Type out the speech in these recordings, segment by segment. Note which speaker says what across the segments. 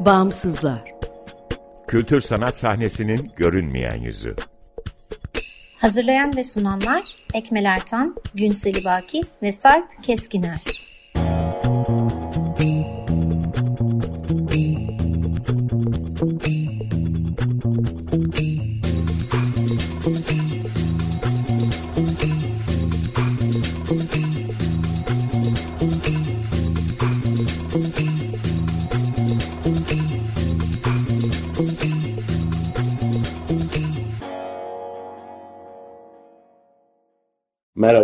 Speaker 1: Bağımsızlar.
Speaker 2: Kültür sanat sahnesinin görünmeyen yüzü.
Speaker 3: Hazırlayan ve sunanlar Ekmel Ertan, Günseli Baki ve Sarp Keskiner.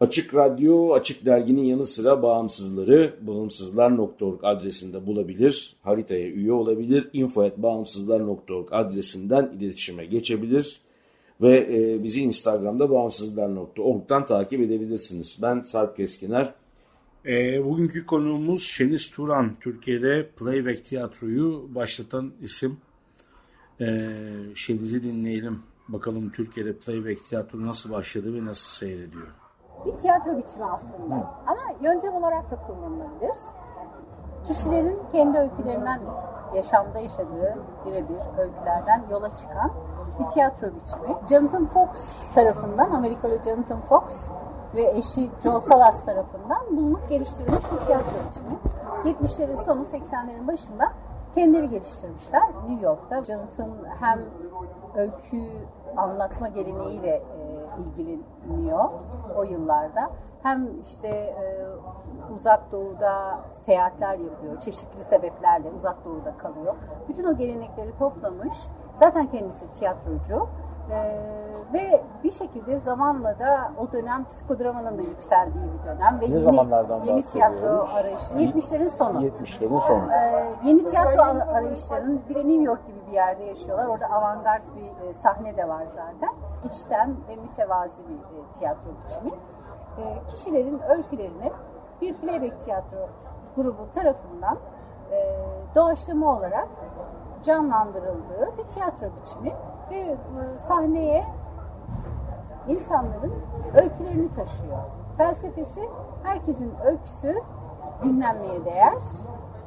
Speaker 4: Açık Radyo, Açık Dergi'nin yanı sıra bağımsızları bağımsızlar.org adresinde bulabilir, haritaya üye olabilir, info.bağımsızlar.org adresinden iletişime geçebilir ve e, bizi Instagram'da bağımsızlar.org'dan takip edebilirsiniz. Ben Sarp Keskiner.
Speaker 5: E, bugünkü konuğumuz Şeniz Turan, Türkiye'de playback tiyatroyu başlatan isim. E, Şeniz'i dinleyelim. Bakalım Türkiye'de playback tiyatro nasıl başladı ve nasıl seyrediyor
Speaker 6: bir tiyatro biçimi aslında. Hı. Ama yöntem olarak da kullanılabilir. Kişilerin kendi öykülerinden, yaşamda yaşadığı birebir öykülerden yola çıkan bir tiyatro biçimi. Jonathan Fox tarafından, Amerikalı Jonathan Fox ve eşi Joe Salas tarafından bulunup geliştirilmiş bir tiyatro biçimi. 70'lerin sonu 80'lerin başında kendileri geliştirmişler New York'ta. Jonathan hem öykü anlatma geleneğiyle ilgileniyor o yıllarda. Hem işte e, uzak doğuda seyahatler yapıyor, çeşitli sebeplerle uzak doğuda kalıyor. Bütün o gelenekleri toplamış. Zaten kendisi tiyatrocu. E, ve bir şekilde zamanla da o dönem psikodramanın da yükseldiği bir dönem ve
Speaker 4: ne yeni,
Speaker 6: yeni tiyatro arayışı 70'lerin sonu.
Speaker 4: 70'lerin sonu.
Speaker 6: Ee, yeni tiyatro arayışlarının bir de New York gibi bir yerde yaşıyorlar. Orada avantgard bir e, sahne de var zaten. İçten ve mütevazi bir e, tiyatro biçimi. E, kişilerin öykülerini bir playback tiyatro grubu tarafından e, doğaçlama olarak canlandırıldığı bir tiyatro biçimi ve e, sahneye insanların öykülerini taşıyor. Felsefesi herkesin öyküsü dinlenmeye değer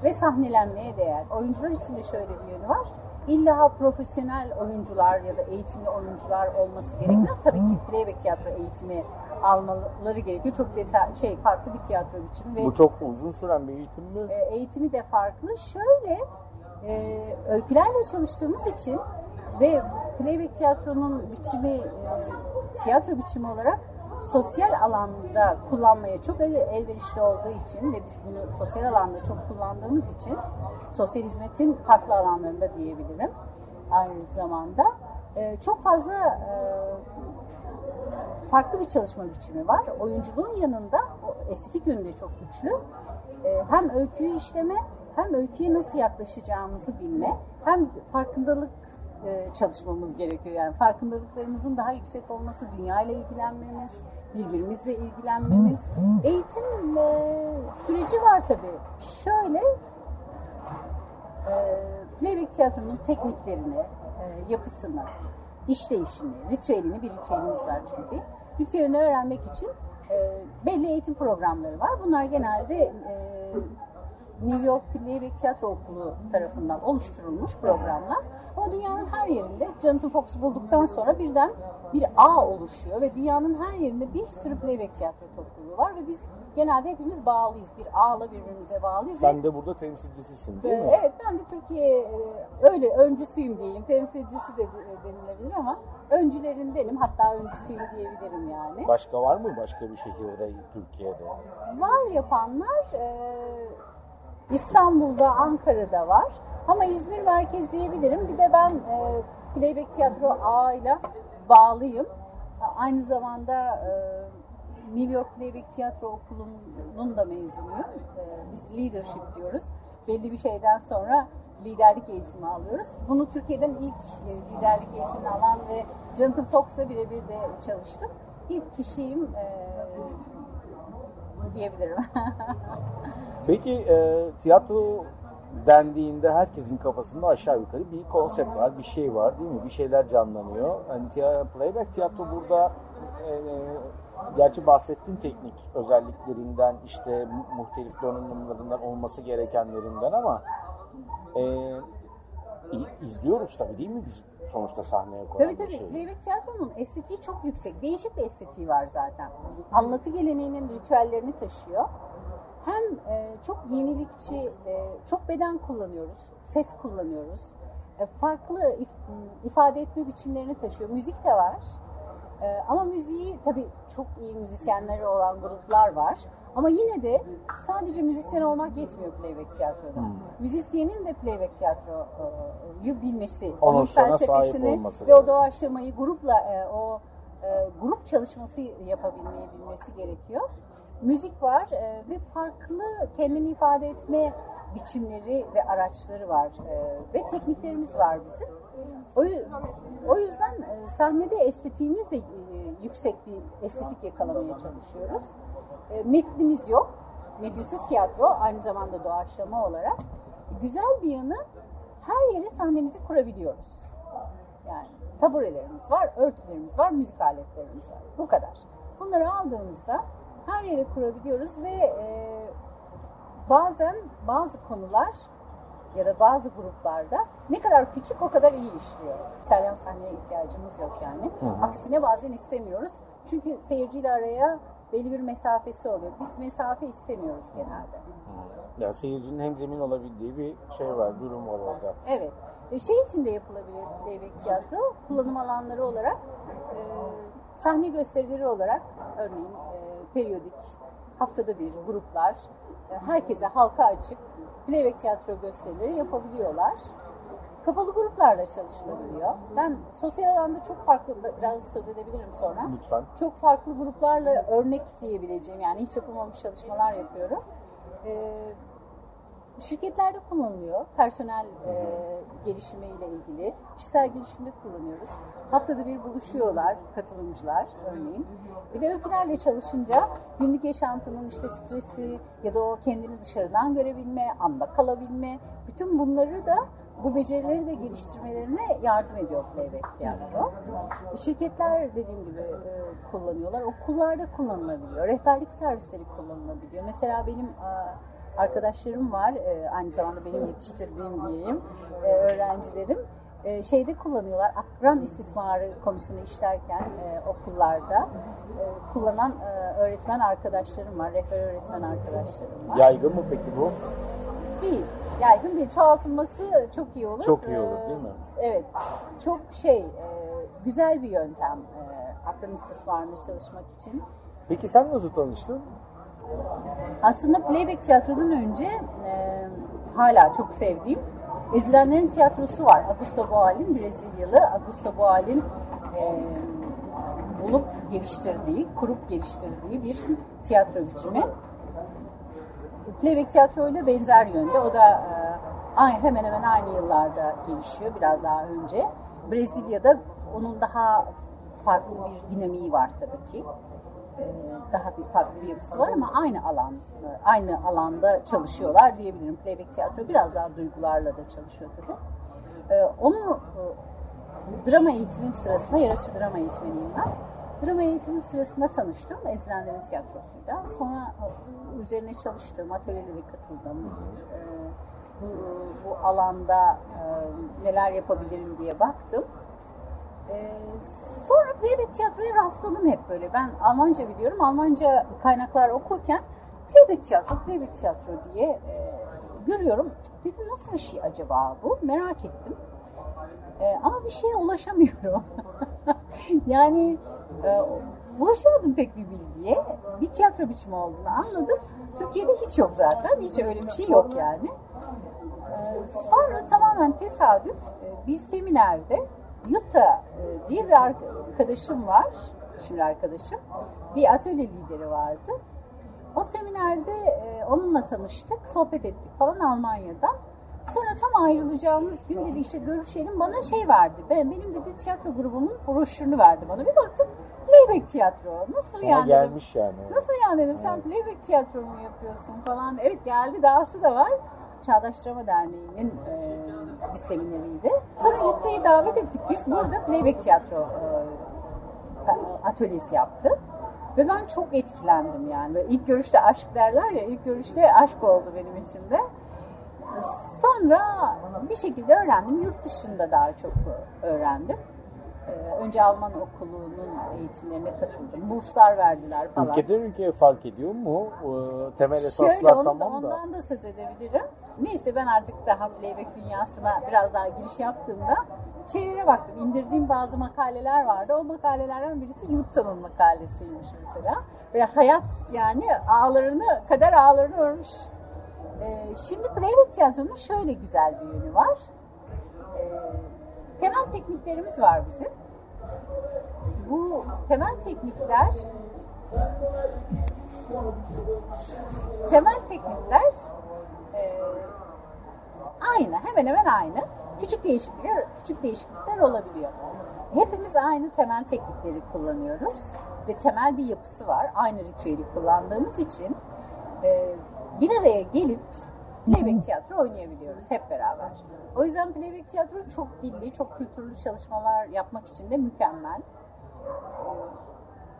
Speaker 6: ve sahnelenmeye değer. Oyuncular için de şöyle bir yönü var. İlla profesyonel oyuncular ya da eğitimli oyuncular olması gerekmiyor. Tabii ki playback tiyatro eğitimi almaları gerekiyor. Çok detay, şey farklı bir tiyatro biçimi.
Speaker 4: Ve, Bu çok uzun süren bir eğitim mi?
Speaker 6: E, eğitimi de farklı. Şöyle e, öykülerle çalıştığımız için ve playback tiyatronun biçimi e, tiyatro biçimi olarak sosyal alanda kullanmaya çok el, elverişli olduğu için ve biz bunu sosyal alanda çok kullandığımız için sosyal hizmetin farklı alanlarında diyebilirim aynı zamanda e, çok fazla e, farklı bir çalışma biçimi var. Oyunculuğun yanında estetik yönü de çok güçlü. E, hem öyküyü işleme hem öyküye nasıl yaklaşacağımızı bilme hem farkındalık e, çalışmamız gerekiyor. Yani farkındalıklarımızın daha yüksek olması, dünya ile ilgilenmemiz, birbirimizle ilgilenmemiz. Eğitim e, süreci var tabii. Şöyle e, playback tiyatronun tekniklerini, yapısını, işleyişini, ritüelini, bir ritüelimiz var çünkü. Ritüelini öğrenmek için belli eğitim programları var. Bunlar genelde New York Playback Tiyatro Okulu tarafından oluşturulmuş programlar. Ama dünyanın her yerinde Jonathan Fox bulduktan sonra birden bir ağ oluşuyor ve dünyanın her yerinde bir sürü playback tiyatro topluluğu var ve biz genelde hepimiz bağlıyız. Bir ağla birbirimize bağlıyız.
Speaker 4: Sen de burada temsilcisisin değil mi?
Speaker 6: Evet ben de Türkiye e, öyle öncüsüyüm diyeyim. Temsilcisi de denilebilir ama öncülerindenim. Hatta öncüsüyüm diyebilirim yani.
Speaker 4: Başka var mı başka bir şehirde Türkiye'de?
Speaker 6: Var yapanlar. E, İstanbul'da, Ankara'da var. Ama İzmir merkez diyebilirim. Bir de ben e, Playback Tiyatro ağıyla bağlıyım. Aynı zamanda e, New York Playback Tiyatro Okulu'nun da mezunuyum. E, biz leadership diyoruz. Belli bir şeyden sonra liderlik eğitimi alıyoruz. Bunu Türkiye'den ilk e, liderlik eğitimini alan ve Jonathan Fox'la birebir de çalıştım. İlk kişiyim e, diyebilirim.
Speaker 4: Peki e, tiyatro dendiğinde herkesin kafasında aşağı yukarı bir konsept var, bir şey var değil mi? Bir şeyler canlanıyor. Tiya, playback tiyatro burada e, gerçi bahsettin teknik özelliklerinden işte muhtelif donanımlarından olması gerekenlerinden ama e, izliyoruz tabii değil mi biz sonuçta sahneye koyan
Speaker 6: tabii, tabii.
Speaker 4: bir şey.
Speaker 6: Playback tiyatronun estetiği çok yüksek. Değişik bir estetiği var zaten. Anlatı geleneğinin ritüellerini taşıyor. Hem e, çok yenilikçi, e, çok beden kullanıyoruz, ses kullanıyoruz. E, farklı if, ifade etme biçimlerini taşıyor. Müzik de var. E, ama müziği tabii çok iyi müzisyenleri olan gruplar var. Ama yine de sadece müzisyen olmak yetmiyor playback tiyatroda. Hmm. Müzisyenin de playback tiyatroyu bilmesi, onun, onun felsefesini ve o doğaçlamayı grupla e, o e, grup çalışması yapabilmeyi bilmesi gerekiyor. Müzik var e, ve farklı kendini ifade etme biçimleri ve araçları var ve tekniklerimiz var bizim. O, yüzden sahnede estetiğimiz de yüksek bir estetik yakalamaya çalışıyoruz. E, metnimiz yok. Metinsiz tiyatro aynı zamanda doğaçlama olarak. Güzel bir yanı her yere sahnemizi kurabiliyoruz. Yani taburelerimiz var, örtülerimiz var, müzik aletlerimiz var. Bu kadar. Bunları aldığımızda her yere kurabiliyoruz ve e, bazen bazı konular ya da bazı gruplarda ne kadar küçük o kadar iyi işliyor. İtalyan sahneye ihtiyacımız yok yani. Hı hı. Aksine bazen istemiyoruz. Çünkü seyirciyle araya belli bir mesafesi oluyor. Biz mesafe istemiyoruz genelde.
Speaker 4: Hmm. Ya seyircinin hem zemin olabildiği bir şey var, durum var orada.
Speaker 6: Evet. E, şey için de yapılabiliyor playback tiyatro. Kullanım alanları olarak, e, sahne gösterileri olarak örneğin e, periyodik, haftada bir gruplar, e, herkese halka açık playback tiyatro gösterileri yapabiliyorlar. Kapalı gruplarla çalışılabiliyor. Ben sosyal alanda çok farklı, biraz söz edebilirim sonra.
Speaker 4: Lütfen.
Speaker 6: Çok farklı gruplarla örnek diyebileceğim yani hiç yapılmamış çalışmalar yapıyorum. Ee, şirketlerde kullanılıyor. Personel e, gelişimiyle ilgili. Kişisel gelişimde kullanıyoruz. Haftada bir buluşuyorlar katılımcılar örneğin. Bir de öykülerle çalışınca günlük yaşantının işte stresi ya da o kendini dışarıdan görebilme, anda kalabilme bütün bunları da bu becerileri de geliştirmelerine yardım ediyor playback tiyatro. Şirketler dediğim gibi e, kullanıyorlar. Okullarda kullanılabiliyor. Rehberlik servisleri kullanılabiliyor. Mesela benim e, arkadaşlarım var. E, aynı zamanda benim yetiştirdiğim diyeyim e, öğrencilerim. E, şeyde kullanıyorlar. Akran istismarı konusunu işlerken e, okullarda e, kullanan e, öğretmen arkadaşlarım var. Rehber öğretmen arkadaşlarım var.
Speaker 4: Yaygın mı peki bu?
Speaker 6: Değil yaygın değil. Çoğaltılması çok iyi olur.
Speaker 4: Çok iyi olur değil mi?
Speaker 6: Ee, evet. Çok şey, e, güzel bir yöntem e, aklın istismarında çalışmak için.
Speaker 4: Peki sen nasıl tanıştın?
Speaker 6: Aslında playback tiyatrodan önce e, hala çok sevdiğim Ezilenlerin tiyatrosu var. Augusto Boal'in Brezilyalı. Augusto Boal'in e, bulup geliştirdiği, kurup geliştirdiği bir tiyatro biçimi. Playback tiyatro ile benzer yönde. O da e, hemen hemen aynı yıllarda gelişiyor, biraz daha önce. Brezilya'da onun daha farklı bir dinamiği var tabii ki. E, daha bir farklı bir yapısı var ama aynı alan, e, aynı alanda çalışıyorlar diyebilirim. Playback tiyatro biraz daha duygularla da çalışıyor tabii. E, onu drama eğitimim sırasında, yarışçı drama eğitmeniyim ben Drama eğitimim sırasında tanıştım Ezilenlerin tiyatrosuyla. Sonra üzerine çalıştım, atölyelere katıldım. Ee, bu, bu alanda e, neler yapabilirim diye baktım. Ee, sonra playback tiyatroya rastladım hep böyle. Ben Almanca biliyorum. Almanca kaynaklar okurken playback tiyatro, playback tiyatro diye e, görüyorum. Dedim nasıl bir şey acaba bu? Merak ettim. E, ama bir şeye ulaşamıyorum. yani e, ulaşamadım pek bir bilgiye. Bir tiyatro biçimi olduğunu anladım. Türkiye'de hiç yok zaten. Hiç öyle bir şey yok yani. E, sonra tamamen tesadüf e, bir seminerde Yuta e, diye bir arkadaşım var. Şimdi arkadaşım. Bir atölye lideri vardı. O seminerde e, onunla tanıştık, sohbet ettik falan Almanya'dan. Sonra tam ayrılacağımız gün dedi işte görüşelim bana şey verdi. Ben, benim dedi tiyatro grubumun broşürünü verdi bana. Bir baktım playback tiyatro. Nasıl
Speaker 4: Sana
Speaker 6: yani?
Speaker 4: gelmiş yani.
Speaker 6: Nasıl yani dedim sen playback tiyatro mu yapıyorsun falan. Evet geldi dahası da var. Çağdaş Drama Derneği'nin e, bir semineriydi. Sonra Yütta'yı davet ettik. Biz burada playback tiyatro e, atölyesi yaptı. Ve ben çok etkilendim yani. Böyle ilk görüşte aşk derler ya, ilk görüşte aşk oldu benim için de. Sonra bir şekilde öğrendim. Yurt dışında daha çok öğrendim. Ee, önce Alman okulunun eğitimlerine katıldım. Burslar verdiler falan.
Speaker 4: Ülkeden ülkeye fark ediyor mu? Ee, temel
Speaker 6: Şöyle
Speaker 4: esaslar
Speaker 6: onu da,
Speaker 4: tamam da.
Speaker 6: ondan da söz edebilirim. Neyse ben artık daha playback dünyasına biraz daha giriş yaptığımda şeylere baktım. İndirdiğim bazı makaleler vardı. O makalelerden birisi Yutta'nın makalesiymiş mesela. Ve hayat yani ağlarını, kader ağlarını örmüş. Ee, şimdi playback tiyatronun şöyle güzel bir yönü var. Ee, temel tekniklerimiz var bizim. Bu temel teknikler temel teknikler e, aynı, hemen hemen aynı. Küçük değişiklikler, küçük değişiklikler olabiliyor. Hepimiz aynı temel teknikleri kullanıyoruz ve temel bir yapısı var. Aynı ritüeli kullandığımız için e, bir araya gelip playback tiyatro oynayabiliyoruz hep beraber. O yüzden playback tiyatro çok dilli, çok kültürlü çalışmalar yapmak için de mükemmel.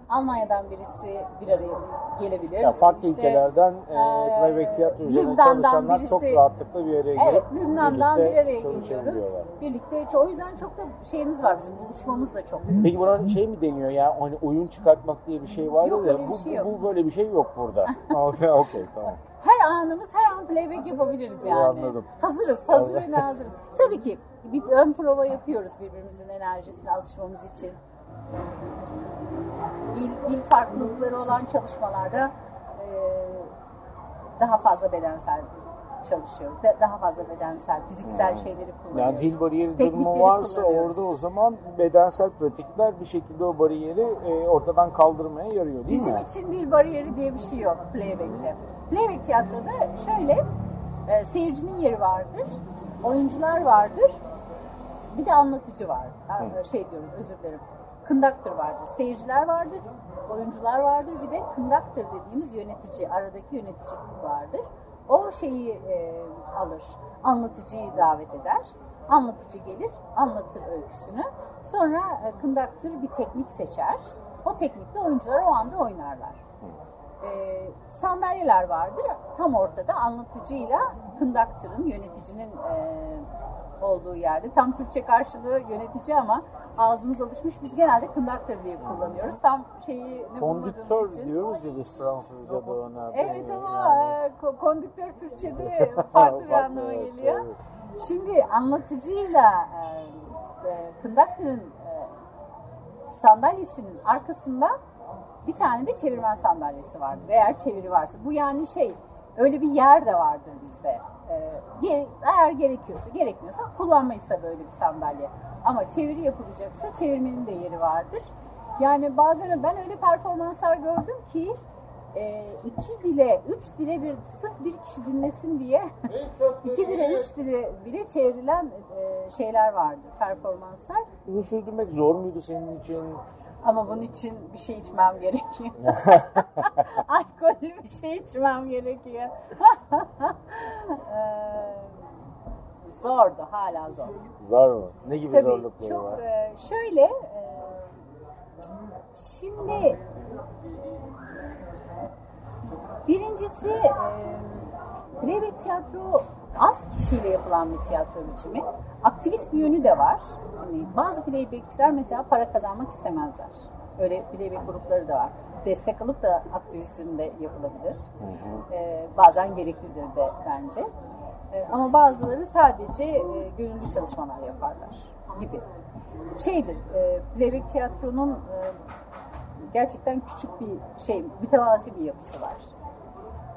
Speaker 6: Almanya'dan birisi bir araya gelebilir.
Speaker 4: Ya farklı
Speaker 6: İşte,
Speaker 4: ülkelerden e,
Speaker 6: e,
Speaker 4: playback tiyatro üzerine çalışanlar
Speaker 6: birisi-
Speaker 4: çok rahatlıkla bir araya
Speaker 6: Evet,
Speaker 4: gelip
Speaker 6: Lübnan'dan bir araya geliyoruz. Birlikte, o yüzden çok da şeyimiz var bizim, buluşmamız da çok.
Speaker 4: Peki buna şey mi deniyor ya hani oyun çıkartmak diye bir şey var
Speaker 6: Yok,
Speaker 4: ya
Speaker 6: öyle bir şey
Speaker 4: bu-
Speaker 6: yok.
Speaker 4: bu böyle bir şey yok burada. Okey okey tamam.
Speaker 6: Her anımız, her an playback yapabiliriz yani.
Speaker 4: Anladım.
Speaker 6: Hazırız, hazır ve nazırız. Tabii ki bir ön prova yapıyoruz birbirimizin enerjisine alışmamız için. Dil, dil farklılıkları olan çalışmalarda e, daha fazla bedensel çalışıyoruz. Da- Daha fazla bedensel, fiziksel şeyleri kullanıyoruz.
Speaker 4: Yani dil bariyeri durumu varsa orada o zaman bedensel pratikler bir şekilde o bariyeri e, ortadan kaldırmaya yarıyor değil
Speaker 6: Bizim
Speaker 4: mi?
Speaker 6: için dil bariyeri diye bir şey yok playback'te. Playback tiyatroda şöyle e, seyircinin yeri vardır, oyuncular vardır, bir de anlatıcı var. Ha, Şey diyorum özür dilerim. Conductor vardır, seyirciler vardır, oyuncular vardır, bir de conductor dediğimiz yönetici, aradaki yönetici vardır. O şeyi e, alır, anlatıcıyı davet eder. Anlatıcı gelir, anlatır öyküsünü. Sonra e, conductor bir teknik seçer. O teknikle oyuncular o anda oynarlar. E, sandalyeler vardır. Tam ortada anlatıcıyla conductor'ın, yöneticinin e, olduğu yerde. Tam Türkçe karşılığı yönetici ama ağzımız alışmış. Biz genelde conductor diye kullanıyoruz. Tam şeyi ne
Speaker 4: Kondüktör
Speaker 6: için.
Speaker 4: diyoruz ya biz Fransızca'da ona.
Speaker 6: Evet ama
Speaker 4: Yani-
Speaker 6: e, ko- kondüktör Türkçe'de farklı bir anlama geliyor. Şimdi anlatıcıyla e, e, conductor'ın e, sandalyesinin arkasında bir tane de çevirmen sandalyesi vardır. Eğer çeviri varsa. Bu yani şey öyle bir yer de vardır bizde. E, ge- eğer gerekiyorsa gerekmiyorsa kullanmayız tabii böyle bir sandalye. Ama çeviri yapılacaksa çevirmenin de yeri vardır. Yani bazen ben öyle performanslar gördüm ki e, iki dile, üç dile bir sırf bir kişi dinlesin diye iki dile, üç dile bile çevrilen e, şeyler vardı, performanslar.
Speaker 4: Bunu sürdürmek zor muydu senin için?
Speaker 6: Ama bunun için bir şey içmem gerekiyor. Alkollü bir şey içmem gerekiyor. Ee, zordu, hala zor.
Speaker 4: Zor mu? Ne gibi
Speaker 6: Tabii
Speaker 4: zorlukları
Speaker 6: çok
Speaker 4: var?
Speaker 6: e, şöyle e, şimdi birincisi e, playback tiyatro az kişiyle yapılan bir tiyatro biçimi. Aktivist bir yönü de var. Hani bazı playbackçiler mesela para kazanmak istemezler. Öyle playback grupları da var. Destek alıp da aktivizm de yapılabilir. E, bazen gereklidir de bence. E, ama bazıları sadece e, gönüllü çalışmalar yaparlar gibi. Şeydir, e, playback tiyatronun e, gerçekten küçük bir şey, mütevazi bir yapısı var.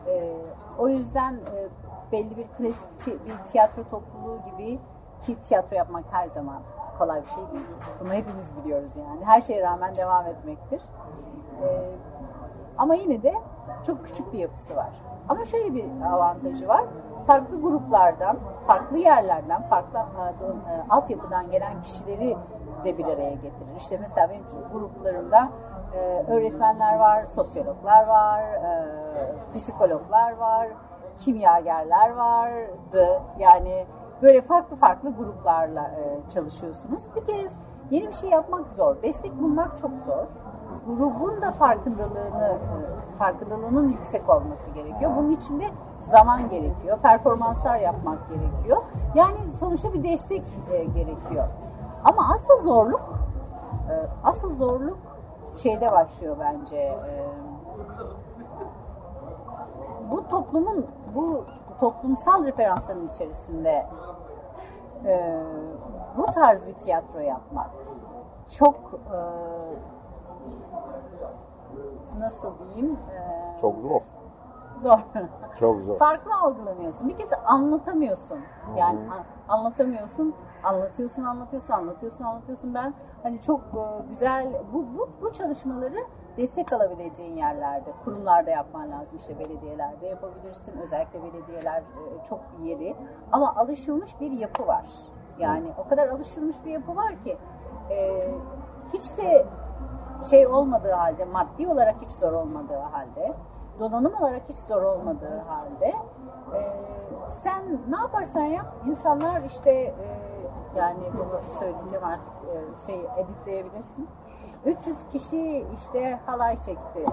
Speaker 6: E, o yüzden e, belli bir klasik bir tiyatro topluluğu gibi ki tiyatro yapmak her zaman kolay bir şey değildir. Bunu hepimiz biliyoruz yani. Her şeye rağmen devam etmektir. E, ama yine de çok küçük bir yapısı var. ama şöyle bir avantajı var. Farklı gruplardan, farklı yerlerden, farklı e, e, altyapıdan gelen kişileri de bir araya getirir. İşte mesela benim gruplarımda e, öğretmenler var, sosyologlar var, e, psikologlar var, kimyagerler vardı. Yani böyle farklı farklı gruplarla e, çalışıyorsunuz. Bir kere yeni bir şey yapmak zor. Destek bulmak çok zor. Grubun da farkındalığını e, farkındalığının yüksek olması gerekiyor. Bunun için de zaman gerekiyor. Performanslar yapmak gerekiyor. Yani sonuçta bir destek e, gerekiyor. Ama asıl zorluk e, asıl zorluk şeyde başlıyor bence. E, bu toplumun bu toplumsal referansların içerisinde e, bu tarz bir tiyatro yapmak çok e, nasıl diyeyim
Speaker 4: e, çok zor.
Speaker 6: Zor.
Speaker 4: Çok zor.
Speaker 6: Farklı algılanıyorsun. Bir kez anlatamıyorsun. Yani Hı-hı. anlatamıyorsun anlatıyorsun anlatıyorsun anlatıyorsun anlatıyorsun. Ben hani çok e, güzel bu, bu bu çalışmaları destek alabileceğin yerlerde, kurumlarda yapman lazım. İşte belediyelerde yapabilirsin. Özellikle belediyeler e, çok yeri. Ama alışılmış bir yapı var. Yani o kadar alışılmış bir yapı var ki e, hiç de şey olmadığı halde, maddi olarak hiç zor olmadığı halde, donanım olarak hiç zor olmadığı halde e, sen ne yaparsan yap insanlar işte e, yani bunu söyleyeceğim artık e, şey editleyebilirsin 300 kişi işte halay çekti.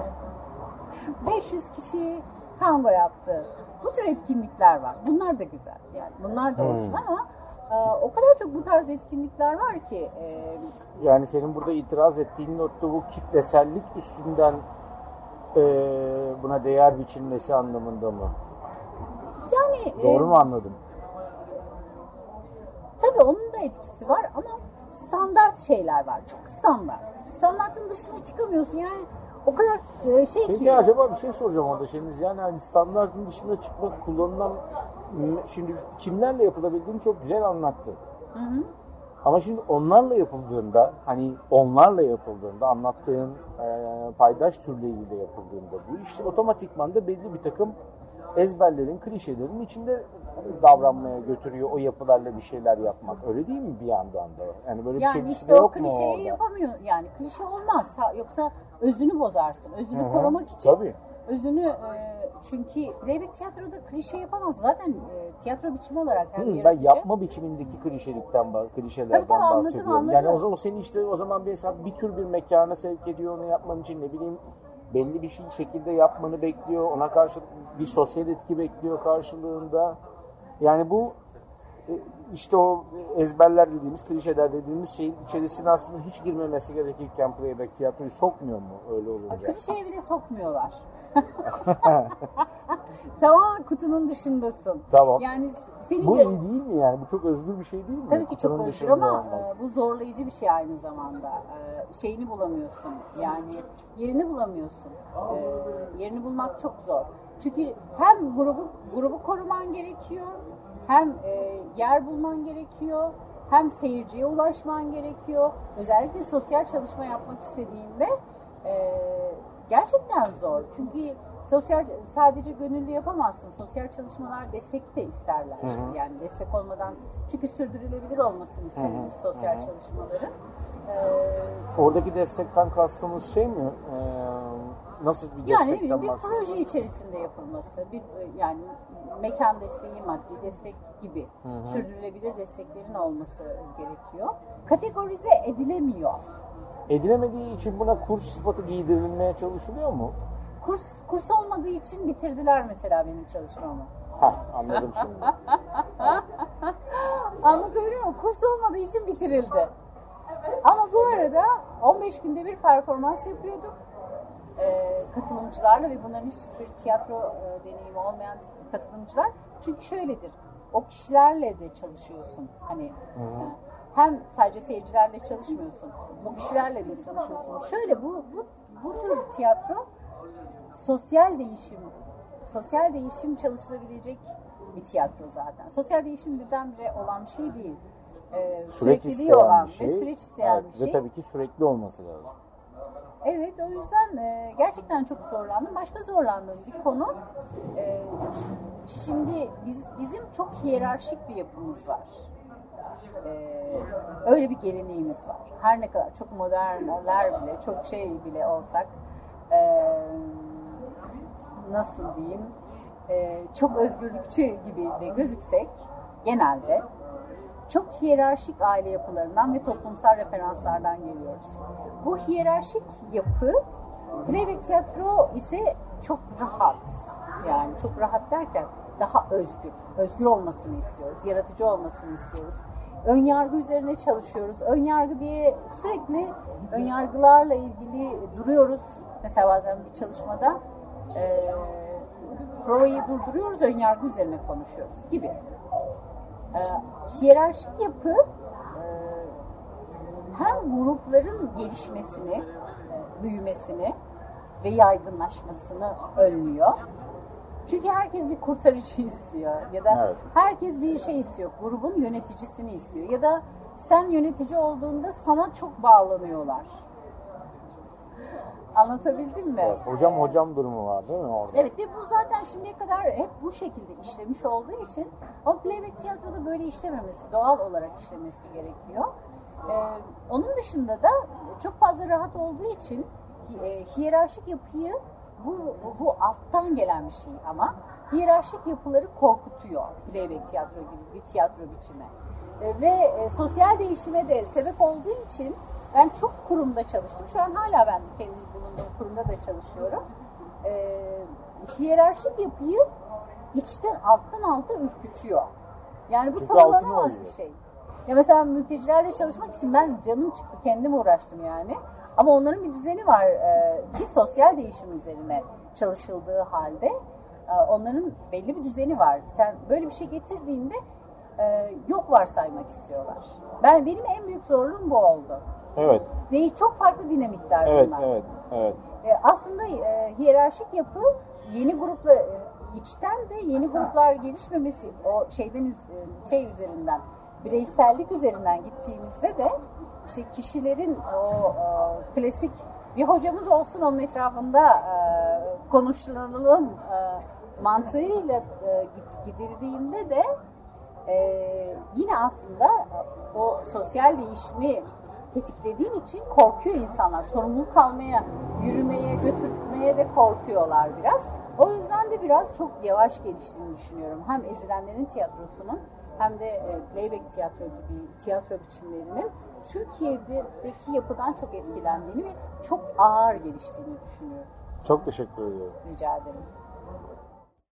Speaker 6: 500 kişi tango yaptı. Bu tür etkinlikler var. Bunlar da güzel. Yani bunlar da olsun hmm. ama e, o kadar çok bu tarz etkinlikler var ki. E,
Speaker 4: yani senin burada itiraz ettiğin nokta bu kitlesellik üstünden e, buna değer biçilmesi anlamında mı?
Speaker 6: Yani
Speaker 4: doğru e, mu anladım?
Speaker 6: Tabii onun da etkisi var ama standart şeyler var. Çok standart. Standartın dışına çıkamıyorsun. Yani o kadar e, şey
Speaker 4: Peki ki. Peki acaba bir şey soracağım orada Şeniz. Yani hani standartın dışına çıkmak kullanılan şimdi kimlerle yapılabildiğini çok güzel anlattı. Hı hı. Ama şimdi onlarla yapıldığında hani onlarla yapıldığında anlattığın e, paydaş türleriyle yapıldığında bu işte otomatikman da belli bir takım ezberlerin, klişelerin içinde davranmaya götürüyor o yapılarla bir şeyler yapmak. Öyle değil mi bir yandan da?
Speaker 6: Yani böyle yani bir şey işte o klişeyi yapamıyor. Yani klişe olmaz. Yoksa özünü bozarsın. Özünü Hı-hı. korumak için. Tabii. Özünü e, çünkü playback tiyatroda klişe yapamaz. Zaten e, tiyatro biçimi olarak
Speaker 4: hem Hı, Ben yapma biçimindeki klişelikten klişelerden tabii, tabii, anladım, bahsediyorum. Anladım. Yani o zaman seni işte o zaman bir hesap bir tür bir mekana sevk ediyor onu yapman için ne bileyim belli bir şey şekilde yapmanı bekliyor. Ona karşı bir sosyal etki bekliyor karşılığında. Yani bu e, işte o ezberler dediğimiz, klişeler dediğimiz şeyin içerisine aslında hiç girmemesi gerekirken playback tiyatroyu sokmuyor mu öyle olunca?
Speaker 6: Klişeye bile sokmuyorlar. tamam kutunun dışındasın.
Speaker 4: Tamam.
Speaker 6: Yani
Speaker 4: senin bu iyi değil mi yani? Bu çok özgür bir şey değil mi?
Speaker 6: Tabii ki kutunun çok özgür ama olmak. E, bu zorlayıcı bir şey aynı zamanda. E, şeyini bulamıyorsun. Yani yerini bulamıyorsun. Yerini bulmak çok zor. Çünkü hem grubu grubu koruman gerekiyor, hem e, yer bulman gerekiyor, hem seyirciye ulaşman gerekiyor. Özellikle sosyal çalışma yapmak istediğinde e, gerçekten zor. Çünkü sosyal sadece gönüllü yapamazsın. Sosyal çalışmalar destek de isterler. Hı hı. Yani destek olmadan çünkü sürdürülebilir olmasını isteriz sosyal hı hı. çalışmaların.
Speaker 4: Ee, Oradaki destekten kastımız şey mi? Ee, nasıl bir
Speaker 6: yani destekten bir proje içerisinde yapılması, bir yani mekan desteği, maddi destek gibi hı hı. sürdürülebilir desteklerin olması gerekiyor. Kategorize edilemiyor.
Speaker 4: Edilemediği için buna kurs sıfatı giydirilmeye çalışılıyor mu?
Speaker 6: Kurs kurs olmadığı için bitirdiler mesela benim çalışmamı.
Speaker 4: Hah, anladım şimdi.
Speaker 6: Anlatabiliyor muyum? Kurs olmadığı için bitirildi. Ama bu arada 15 günde bir performans yapıyorduk e, katılımcılarla ve bunların hiçbir tiyatro e, deneyimi olmayan katılımcılar. Çünkü şöyledir, o kişilerle de çalışıyorsun. Hani -hı. hem sadece seyircilerle çalışmıyorsun, o kişilerle de çalışıyorsun. Şöyle bu bu bu tür tiyatro sosyal değişim, sosyal değişim çalışılabilecek bir tiyatro zaten. Sosyal değişim birdenbire olan bir şey değil. Ee, sürekliliği olan
Speaker 4: şey,
Speaker 6: ve süreç isteyen
Speaker 4: evet,
Speaker 6: bir şey.
Speaker 4: Ve tabii ki sürekli olması lazım.
Speaker 6: Evet o yüzden e, gerçekten çok zorlandım. Başka zorlandığım bir konu e, şimdi biz bizim çok hiyerarşik bir yapımız var. E, öyle bir geleneğimiz var. Her ne kadar çok modernler bile, çok şey bile olsak e, nasıl diyeyim e, çok özgürlükçü gibi de gözüksek genelde çok hiyerarşik aile yapılarından ve toplumsal referanslardan geliyoruz. Bu hiyerarşik yapı playback tiyatro ise çok rahat. Yani çok rahat derken daha özgür. Özgür olmasını istiyoruz. Yaratıcı olmasını istiyoruz. Ön yargı üzerine çalışıyoruz. Ön yargı diye sürekli ön yargılarla ilgili duruyoruz. Mesela bazen bir çalışmada e, provayı durduruyoruz, ön yargı üzerine konuşuyoruz gibi. E, hiyerarşik yapı e, hem grupların gelişmesini, e, büyümesini ve yaygınlaşmasını önlüyor. Çünkü herkes bir kurtarıcı istiyor ya da
Speaker 4: Evet.
Speaker 6: herkes bir şey istiyor. Grubun yöneticisini istiyor ya da sen yönetici olduğunda sana çok bağlanıyorlar. Anlatabildim mi?
Speaker 4: Evet, hocam
Speaker 6: Ee,
Speaker 4: hocam durumu var değil mi orada?
Speaker 6: Evet ve bu zaten şimdiye kadar hep bu şekilde işlemiş olduğu için ama playback tiyatroda böyle işlememesi, doğal olarak işlemesi gerekiyor. Ee, onun dışında da çok fazla rahat olduğu için e, hiyerarşik yapıyı bu, bu, bu alttan gelen bir şey ama hiyerarşik yapıları korkutuyor playback tiyatro gibi bir tiyatro biçimi. E, ve e, sosyal değişime de sebep olduğu için ben çok kurumda çalıştım. Şu an hala ben kendi bulunduğum kurumda da çalışıyorum. E, hiyerarşik yapıyı içten alttan alta ürkütüyor. Yani bu
Speaker 4: Çünkü
Speaker 6: tanımlanamaz bir şey. Ya mesela mültecilerle çalışmak için ben canım çıktı, kendim uğraştım yani. Ama onların bir düzeni var e, ki sosyal değişim üzerine çalışıldığı halde e, onların belli bir düzeni var. Sen böyle bir şey getirdiğinde e, yok varsaymak istiyorlar. Ben benim en büyük zorluğum bu oldu.
Speaker 4: Evet,
Speaker 6: Değil çok farklı dinamikler
Speaker 4: evet,
Speaker 6: bunlar.
Speaker 4: evet, evet.
Speaker 6: E, aslında e, hiyerarşik yapı yeni grupla e, içten de yeni gruplar gelişmemesi o şeyden e, şey üzerinden bireysellik üzerinden gittiğimizde de işte kişilerin o e, klasik bir hocamız olsun onun etrafında e, konuşulalım e, mantığıyla e, gidildiğinde de e, yine aslında o sosyal değişimi tetiklediğin için korkuyor insanlar. Sorumluluk almaya, yürümeye, götürmeye de korkuyorlar biraz. O yüzden de biraz çok yavaş geliştiğini düşünüyorum. Hem ezilenlerin tiyatrosunun hem de e, playback tiyatro gibi tiyatro biçimlerinin Türkiye'deki yapıdan çok etkilendiğini ve çok ağır geliştiğini düşünüyorum.
Speaker 4: Çok teşekkür ediyorum.
Speaker 6: Rica ederim.